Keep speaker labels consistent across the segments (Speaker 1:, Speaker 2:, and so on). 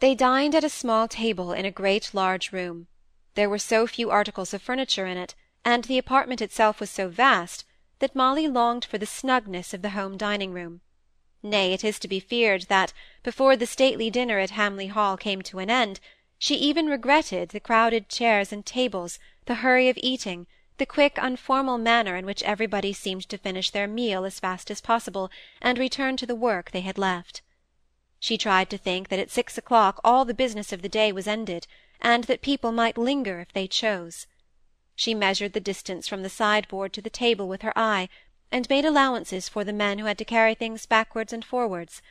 Speaker 1: They dined at a small table in a great large room. There were so few articles of furniture in it, and the apartment itself was so vast, that Molly longed for the snugness of the home dining room. Nay, it is to be feared that, before the stately dinner at Hamley Hall came to an end, she even regretted the crowded chairs and tables, the hurry of eating, the quick unformal manner in which everybody seemed to finish their meal as fast as possible, and return to the work they had left. She tried to think that at six o'clock all the business of the day was ended, and that people might linger if they chose. She measured the distance from the sideboard to the table with her eye, and made allowances for the men who had to carry things backwards and forwards.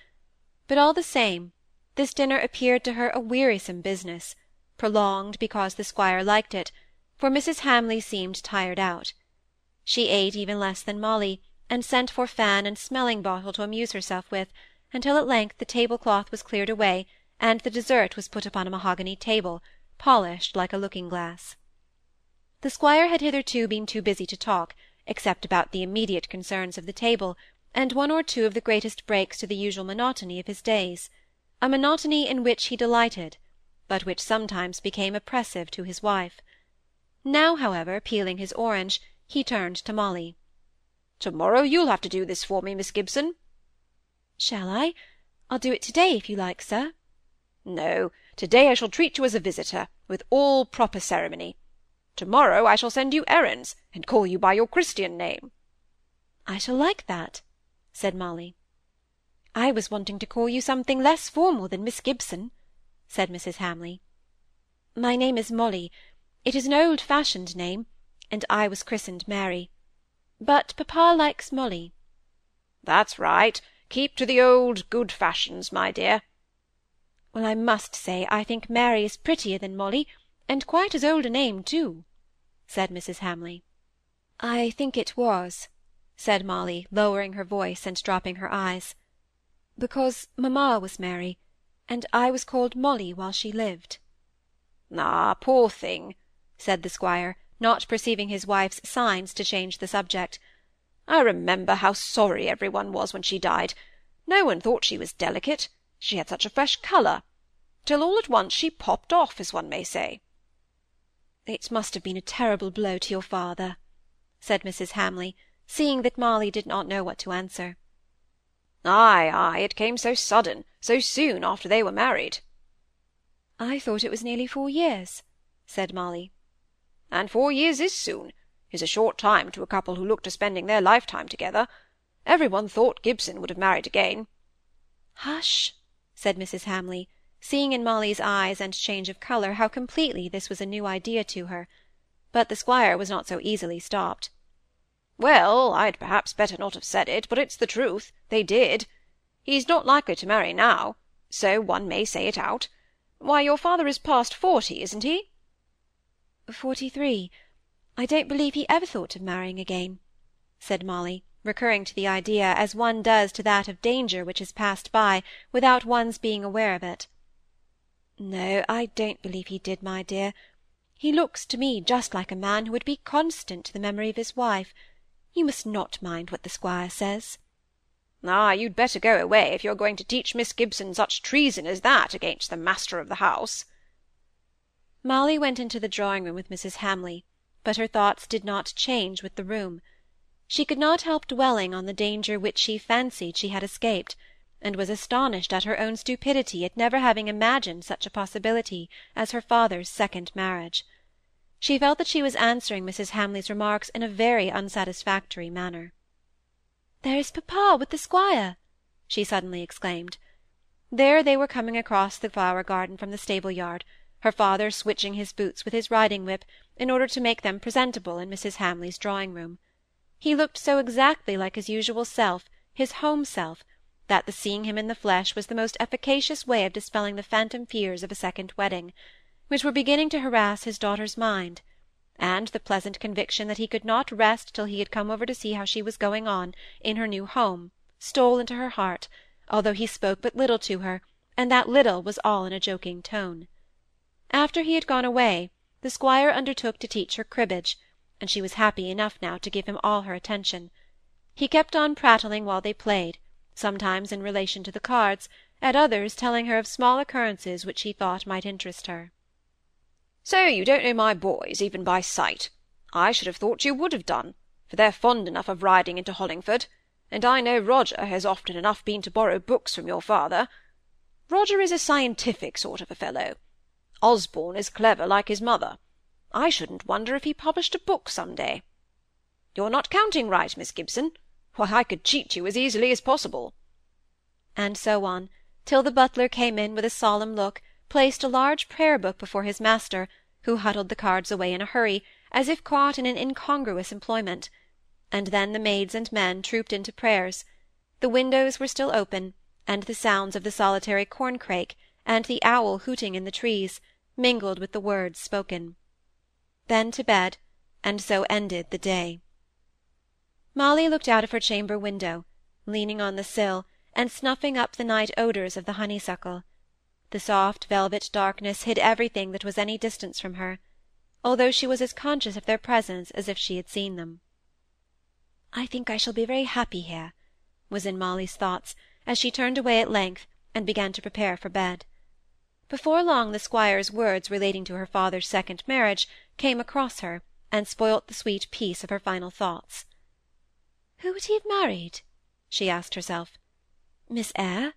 Speaker 1: But all the same, this dinner appeared to her a wearisome business, prolonged because the squire liked it, for Mrs. Hamley seemed tired out. She ate even less than Molly, and sent for fan and smelling bottle to amuse herself with, until at length the table-cloth was cleared away, and the dessert was put upon a mahogany table, polished like a looking-glass. The squire had hitherto been too busy to talk, except about the immediate concerns of the table, and one or two of the greatest breaks to the usual monotony of his days, a monotony in which he delighted, but which sometimes became oppressive to his wife. Now, however, peeling his orange, he turned to Molly.
Speaker 2: "To-morrow you'll have to do this for me, Miss Gibson.
Speaker 1: Shall I? I'll do it to-day, if you like, sir.
Speaker 2: No, to-day I shall treat you as a visitor, with all proper ceremony. To-morrow I shall send you errands, and call you by your Christian name.
Speaker 1: I shall like that, said Molly. I was wanting to call you something less formal than Miss Gibson, said Mrs. Hamley. My name is Molly. It is an old-fashioned name, and I was christened Mary. But papa likes Molly.
Speaker 2: That's right. Keep to the old good fashions, my dear.
Speaker 1: Well, I must say I think Mary is prettier than Molly, and quite as old a name too, said Mrs. Hamley. I think it was, said Molly, lowering her voice and dropping her eyes, because mamma was Mary, and I was called Molly while she lived.
Speaker 2: Ah, poor thing, said the
Speaker 1: squire, not perceiving his wife's signs to change the subject.
Speaker 2: I remember how sorry every one was when she died. No one thought she was delicate, she had such a fresh colour, till all at once she popped off, as one may say.
Speaker 1: It must have been a terrible blow to your father, said Mrs. Hamley, seeing that Molly did not know what to answer.
Speaker 2: Ay, ay, it came so sudden, so soon after they were married.
Speaker 1: I thought it was nearly four years, said Molly.
Speaker 2: And four years is soon is a short time to a couple who look to spending their lifetime together. Every one thought Gibson would have married again.
Speaker 1: Hush! said Mrs. Hamley, seeing in Molly's eyes and change of colour how completely this was a new idea to her. But the squire was not so easily stopped.
Speaker 2: Well, I'd perhaps better not have said it, but it's the truth. They did. He's not likely to marry now, so one may say it out. Why, your father is past forty, isn't he?
Speaker 1: Forty-three. I don't believe he ever thought of marrying again, said Molly, recurring to the idea as one does to that of danger which has passed by without one's being aware of it. No, I don't believe he did, my dear. He looks to me just like a man who would be constant to the memory of his wife. You must not mind what the squire says.
Speaker 2: Ah, you'd better go away if you're going to teach Miss Gibson such treason as that against the master of the house.
Speaker 1: Molly went into the drawing-room with Mrs. Hamley but her thoughts did not change with the room. She could not help dwelling on the danger which she fancied she had escaped, and was astonished at her own stupidity at never having imagined such a possibility as her father's second marriage. She felt that she was answering Mrs. Hamley's remarks in a very unsatisfactory manner. "There is papa with the squire!" she suddenly exclaimed. There they were coming across the flower garden from the stable-yard, her father switching his boots with his riding-whip, in order to make them presentable in Mrs. Hamley's drawing-room. He looked so exactly like his usual self, his home self, that the seeing him in the flesh was the most efficacious way of dispelling the phantom fears of a second wedding, which were beginning to harass his daughter's mind, and the pleasant conviction that he could not rest till he had come over to see how she was going on in her new home stole into her heart, although he spoke but little to her, and that little was all in a joking tone. After he had gone away, the squire undertook to teach her cribbage, and she was happy enough now to give him all her attention. He kept on prattling while they played, sometimes in relation to the cards, at others telling her of small occurrences which he thought might interest her.
Speaker 2: So you don't know my boys, even by sight. I should have thought you would have done, for they're fond enough of riding into Hollingford, and I know Roger has often enough been to borrow books from your father. Roger is a scientific sort of a fellow. Osborne is clever like his mother. I shouldn't wonder if he published a book some day. You're not counting right, Miss Gibson. Why, I could cheat you as easily as possible.
Speaker 1: And so on, till the butler came in with a solemn look, placed a large prayer-book before his master, who huddled the cards away in a hurry, as if caught in an incongruous employment; and then the maids and men trooped into prayers. The windows were still open, and the sounds of the solitary corncrake, and the owl hooting in the trees, mingled with the words spoken. Then to bed, and so ended the day. Molly looked out of her chamber window, leaning on the sill, and snuffing up the night odours of the honeysuckle. The soft velvet darkness hid everything that was any distance from her, although she was as conscious of their presence as if she had seen them. I think I shall be very happy here, was in Molly's thoughts, as she turned away at length, and began to prepare for bed. Before long the squire's words relating to her father's second marriage came across her, and spoilt the sweet peace of her final thoughts. Who would he have married? she asked herself. Miss Eyre?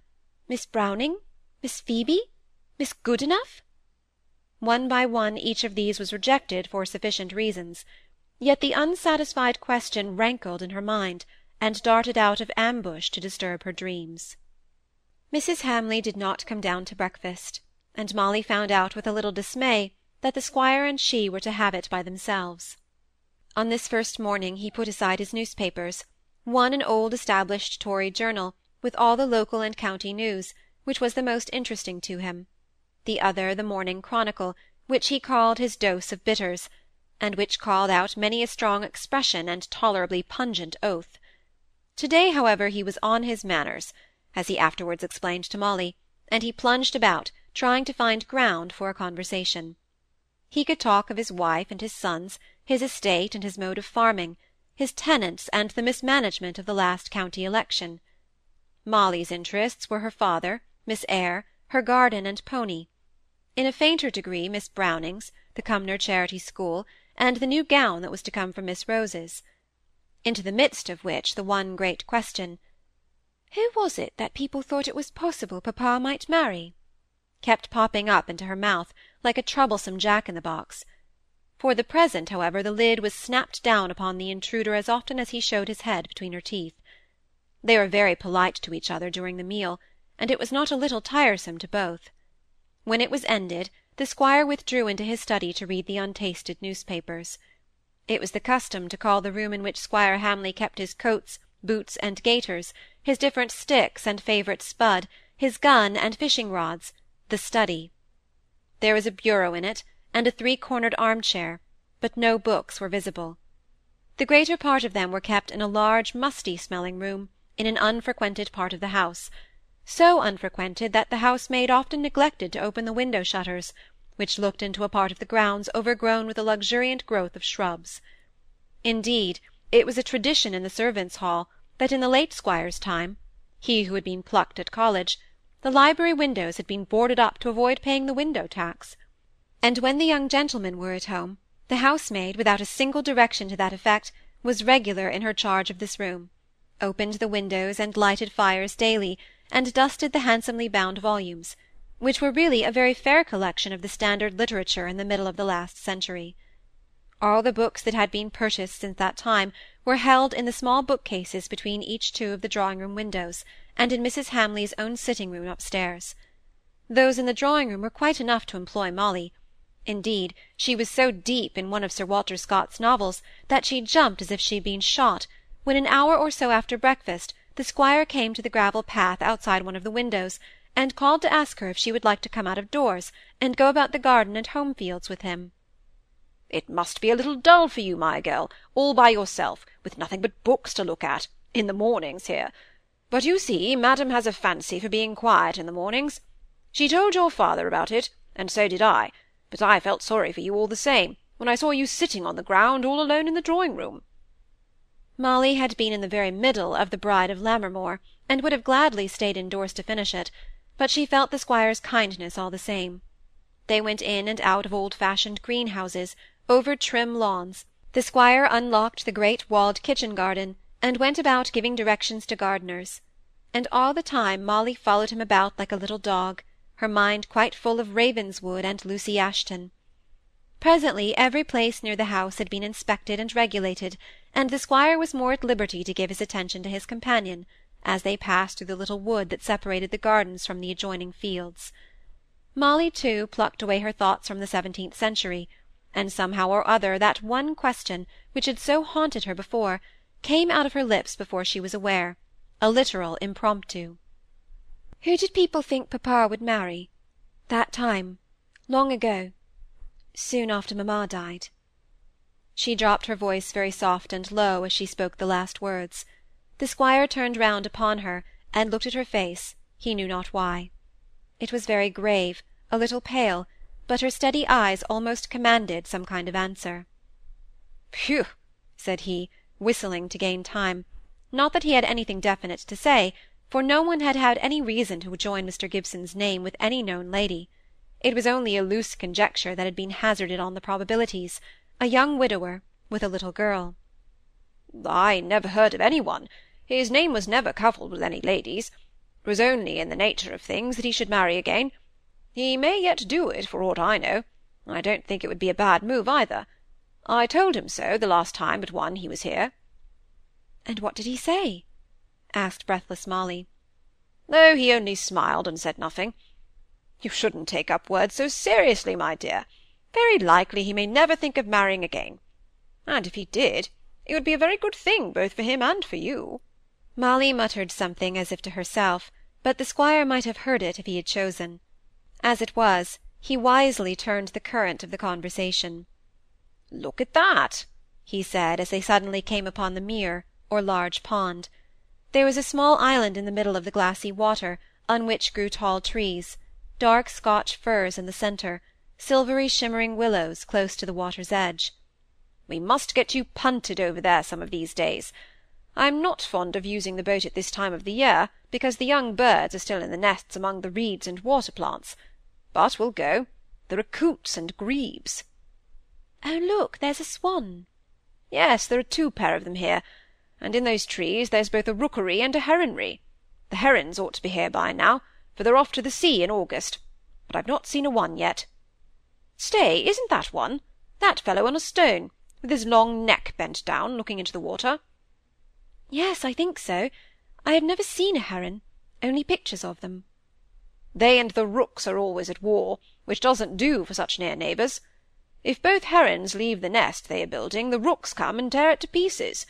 Speaker 1: Miss Browning? Miss Phoebe? Miss Goodenough? One by one each of these was rejected for sufficient reasons, yet the unsatisfied question rankled in her mind, and darted out of ambush to disturb her dreams. Mrs. Hamley did not come down to breakfast, and Molly found out with a little dismay that the squire and she were to have it by themselves. On this first morning he put aside his newspapers, one an old established Tory journal, with all the local and county news, which was the most interesting to him; the other the Morning Chronicle, which he called his dose of bitters, and which called out many a strong expression and tolerably pungent oath. To-day, however, he was on his manners, as he afterwards explained to Molly, and he plunged about, trying to find ground for a conversation. He could talk of his wife and his sons, his estate and his mode of farming, his tenants and the mismanagement of the last county election. Molly's interests were her father, Miss Eyre, her garden and pony; in a fainter degree Miss Browning's, the Cumnor Charity School, and the new gown that was to come from Miss Rose's; into the midst of which the one great question, "Who was it that people thought it was possible papa might marry?" Kept popping up into her mouth, like a troublesome jack-in-the-box. For the present, however, the lid was snapped down upon the intruder as often as he showed his head between her teeth. They were very polite to each other during the meal, and it was not a little tiresome to both. When it was ended, the squire withdrew into his study to read the untasted newspapers. It was the custom to call the room in which Squire Hamley kept his coats, boots, and gaiters, his different sticks and favourite spud, his gun and fishing-rods, the study. There was a bureau in it, and a three-cornered arm-chair, but no books were visible. The greater part of them were kept in a large musty-smelling room, in an unfrequented part of the house, so unfrequented that the housemaid often neglected to open the window-shutters, which looked into a part of the grounds overgrown with a luxuriant growth of shrubs. Indeed, it was a tradition in the servants' hall that in the late squire's time he who had been plucked at college the library windows had been boarded up to avoid paying the window-tax; and when the young gentlemen were at home, the housemaid, without a single direction to that effect, was regular in her charge of this room opened the windows and lighted fires daily, and dusted the handsomely bound volumes, which were really a very fair collection of the standard literature in the middle of the last century. All the books that had been purchased since that time were held in the small bookcases between each two of the drawing-room windows, and in Mrs. Hamley's own sitting-room upstairs. Those in the drawing-room were quite enough to employ Molly. Indeed, she was so deep in one of Sir Walter Scott's novels that she jumped as if she had been shot when an hour or so after breakfast the squire came to the gravel path outside one of the windows, and called to ask her if she would like to come out of doors and go about the garden and home fields with him.
Speaker 2: It must be a little dull for you, my girl, all by yourself, with nothing but books to look at, in the mornings here. But you see, madam has a fancy for being quiet in the mornings. She told your father about it, and so did I, but I felt sorry for you all the same, when I saw you sitting on the ground all alone in the drawing-room.
Speaker 1: Molly had been in the very middle of the Bride of Lammermoor, and would have gladly stayed indoors to finish it, but she felt the squire's kindness all the same. They went in and out of old-fashioned greenhouses, over trim lawns. The squire unlocked the great walled kitchen garden, and went about giving directions to gardeners. And all the time Molly followed him about like a little dog, her mind quite full of Ravenswood and Lucy Ashton. Presently every place near the house had been inspected and regulated, and the squire was more at liberty to give his attention to his companion, as they passed through the little wood that separated the gardens from the adjoining fields. Molly, too, plucked away her thoughts from the seventeenth century, and somehow or other that one question, which had so haunted her before, came out of her lips before she was aware, a literal impromptu. Who did people think papa would marry? That time, long ago, soon after mamma died. She dropped her voice very soft and low as she spoke the last words. The squire turned round upon her, and looked at her face, he knew not why. It was very grave, a little pale, but her steady eyes almost commanded some kind of answer.
Speaker 2: "Phew!" said he, whistling to gain time.
Speaker 1: Not that he had anything definite to say, for no one had had any reason to join Mr Gibson's name with any known lady. It was only a loose conjecture that had been hazarded on the probabilities, a young widower, with a little girl.
Speaker 2: I never heard of any one. His name was never coupled with any ladies. It was only in the nature of things that he should marry again. He may yet do it, for aught I know. I don't think it would be a bad move either. I told him so the last time but one he was here.
Speaker 1: And what did he say? asked breathless Molly.
Speaker 2: Oh, he only smiled and said nothing. You shouldn't take up words so seriously, my dear. Very likely he may never think of marrying again. And if he did, it would be a very good thing both for him and for you.
Speaker 1: Molly muttered something as if to herself, but the squire might have heard it if he had chosen. As it was, he wisely turned the current of the conversation.
Speaker 2: Look at that,
Speaker 1: he said, as they suddenly came upon the mere, or large pond. There was a small island in the middle of the glassy water, on which grew tall trees, dark Scotch firs in the centre, silvery shimmering willows close to the water's edge.
Speaker 2: We must get you punted over there some of these days. I'm not fond of using the boat at this time of the year, because the young birds are still in the nests among the reeds and water plants. But we'll go. There are coots and grebes.
Speaker 1: Oh, look, there's a swan.
Speaker 2: Yes, there are two pair of them here, and in those trees there's both a rookery and a heronry. The herons ought to be here by now, for they're off to the sea in August, but I've not seen a one yet. Stay, isn't that one? That fellow on a stone, with his long neck bent down, looking into the water.
Speaker 1: Yes, I think so. I have never seen a heron, only pictures of them.
Speaker 2: They and the rooks are always at war, which doesn't do for such near neighbours. If both herons leave the nest they are building, the rooks come and tear it to pieces.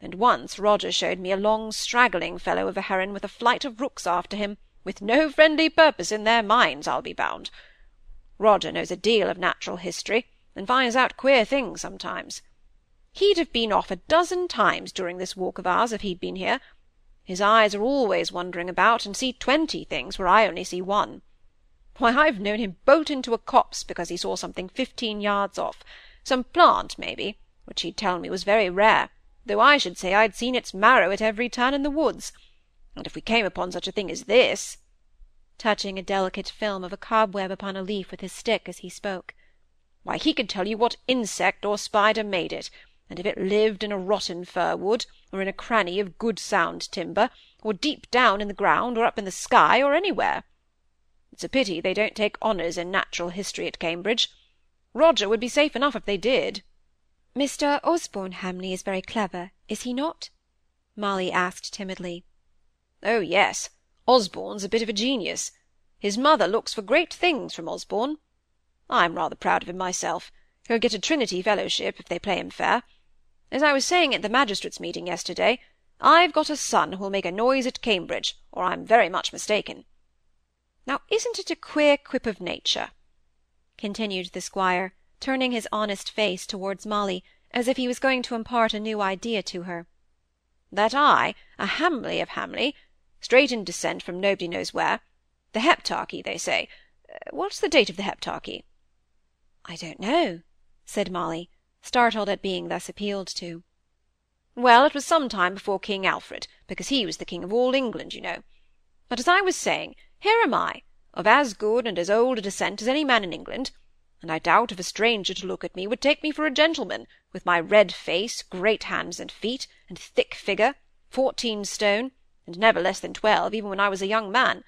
Speaker 2: And once Roger showed me a long straggling fellow of a heron with a flight of rooks after him, with no friendly purpose in their minds, I'll be bound. Roger knows a deal of natural history, and finds out queer things sometimes. He'd have been off a dozen times during this walk of ours if he'd been here. His eyes are always wandering about, and see twenty things where I only see one. Why, I've known him bolt into a copse because he saw something fifteen yards off, some plant, maybe, which he'd tell me was very rare, though I should say I'd seen its marrow at every turn in the woods. And if we came upon such a thing as this—"
Speaker 1: touching a delicate film of a cobweb upon a leaf with his stick as he spoke,
Speaker 2: "why, he could tell you what insect or spider made it, and if it lived in a rotten fir-wood, or in a cranny of good sound timber, or deep down in the ground, or up in the sky, or anywhere. It's a pity they don't take honours in natural history at Cambridge. Roger would be safe enough if they did.
Speaker 1: Mr. Osborne Hamley is very clever, is he not? Molly asked timidly.
Speaker 2: Oh, yes. Osborne's a bit of a genius. His mother looks for great things from Osborne. I'm rather proud of him myself. He'll get a Trinity fellowship if they play him fair. As I was saying at the magistrates' meeting yesterday, I've got a son who'll make a noise at Cambridge, or I'm very much mistaken. Now isn't it a queer quip of nature?
Speaker 1: continued the squire, turning his honest face towards Molly, as if he was going to impart a new idea to her.
Speaker 2: That I, a Hamley of Hamley, straight in descent from nobody knows where, the Heptarchy, they say. Uh, what's the date of the Heptarchy?
Speaker 1: I don't know, said Molly, startled at being thus appealed to.
Speaker 2: Well, it was some time before King Alfred, because he was the king of all England, you know. But as I was saying, Here am I, of as good and as old a descent as any man in England, and I doubt if a stranger to look at me would take me for a gentleman, with my red face, great hands and feet, and thick figure, fourteen stone, and never less than twelve even when I was a young man.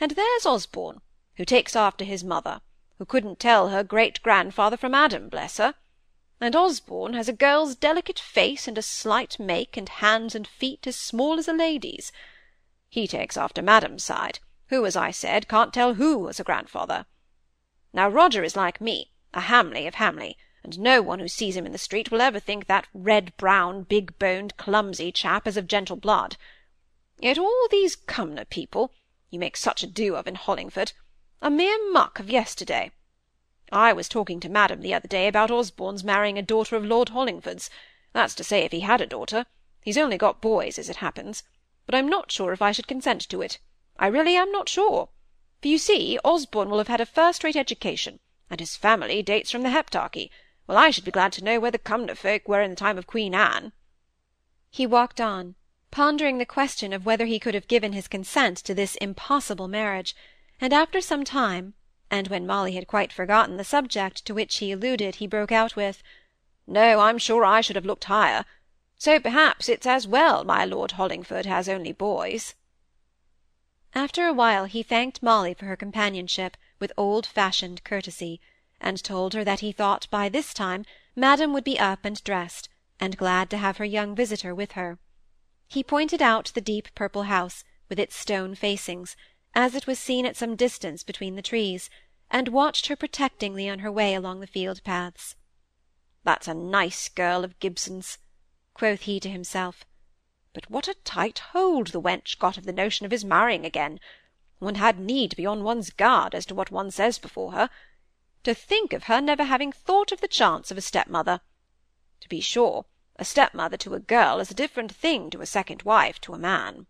Speaker 2: And there's Osborne, who takes after his mother, who couldn't tell her great-grandfather from Adam, bless her! And Osborne has a girl's delicate face and a slight make, and hands and feet as small as a lady's. He takes after madam's side, who, as I said, can't tell who was her grandfather. Now Roger is like me, a Hamley of Hamley, and no one who sees him in the street will ever think that red-brown, big-boned, clumsy chap is of gentle blood. Yet all these Cumnor people, you make such ado of in Hollingford, are mere muck of yesterday. I was talking to madam the other day about Osborne's marrying a daughter of Lord Hollingford's; that's to say if he had a daughter; he's only got boys, as it happens; but I'm not sure if I should consent to it. I really am not sure. For you see, Osborne will have had a first-rate education, and his family dates from the Heptarchy, Well, I should be glad to know where the Cumnor folk were in the time of Queen Anne."
Speaker 1: He walked on, pondering the question of whether he could have given his consent to this impossible marriage, and after some time and when Molly had quite forgotten the subject to which he alluded, he broke out with, "No, I'm sure I should have looked higher. So perhaps it's as well my Lord Hollingford has only boys." After a while he thanked Molly for her companionship with old-fashioned courtesy, and told her that he thought by this time madam would be up and dressed, and glad to have her young visitor with her. He pointed out the deep purple house, with its stone facings, as it was seen at some distance between the trees, and watched her protectingly on her way along the field paths.
Speaker 2: "That's a nice girl of Gibson's," quoth he to himself. "But what a tight hold the wench got of the notion of his marrying again! One had need be on one's guard as to what one says before her. To think of her never having thought of the chance of a stepmother! To be sure, a stepmother to a girl is a different thing to a second wife to a man."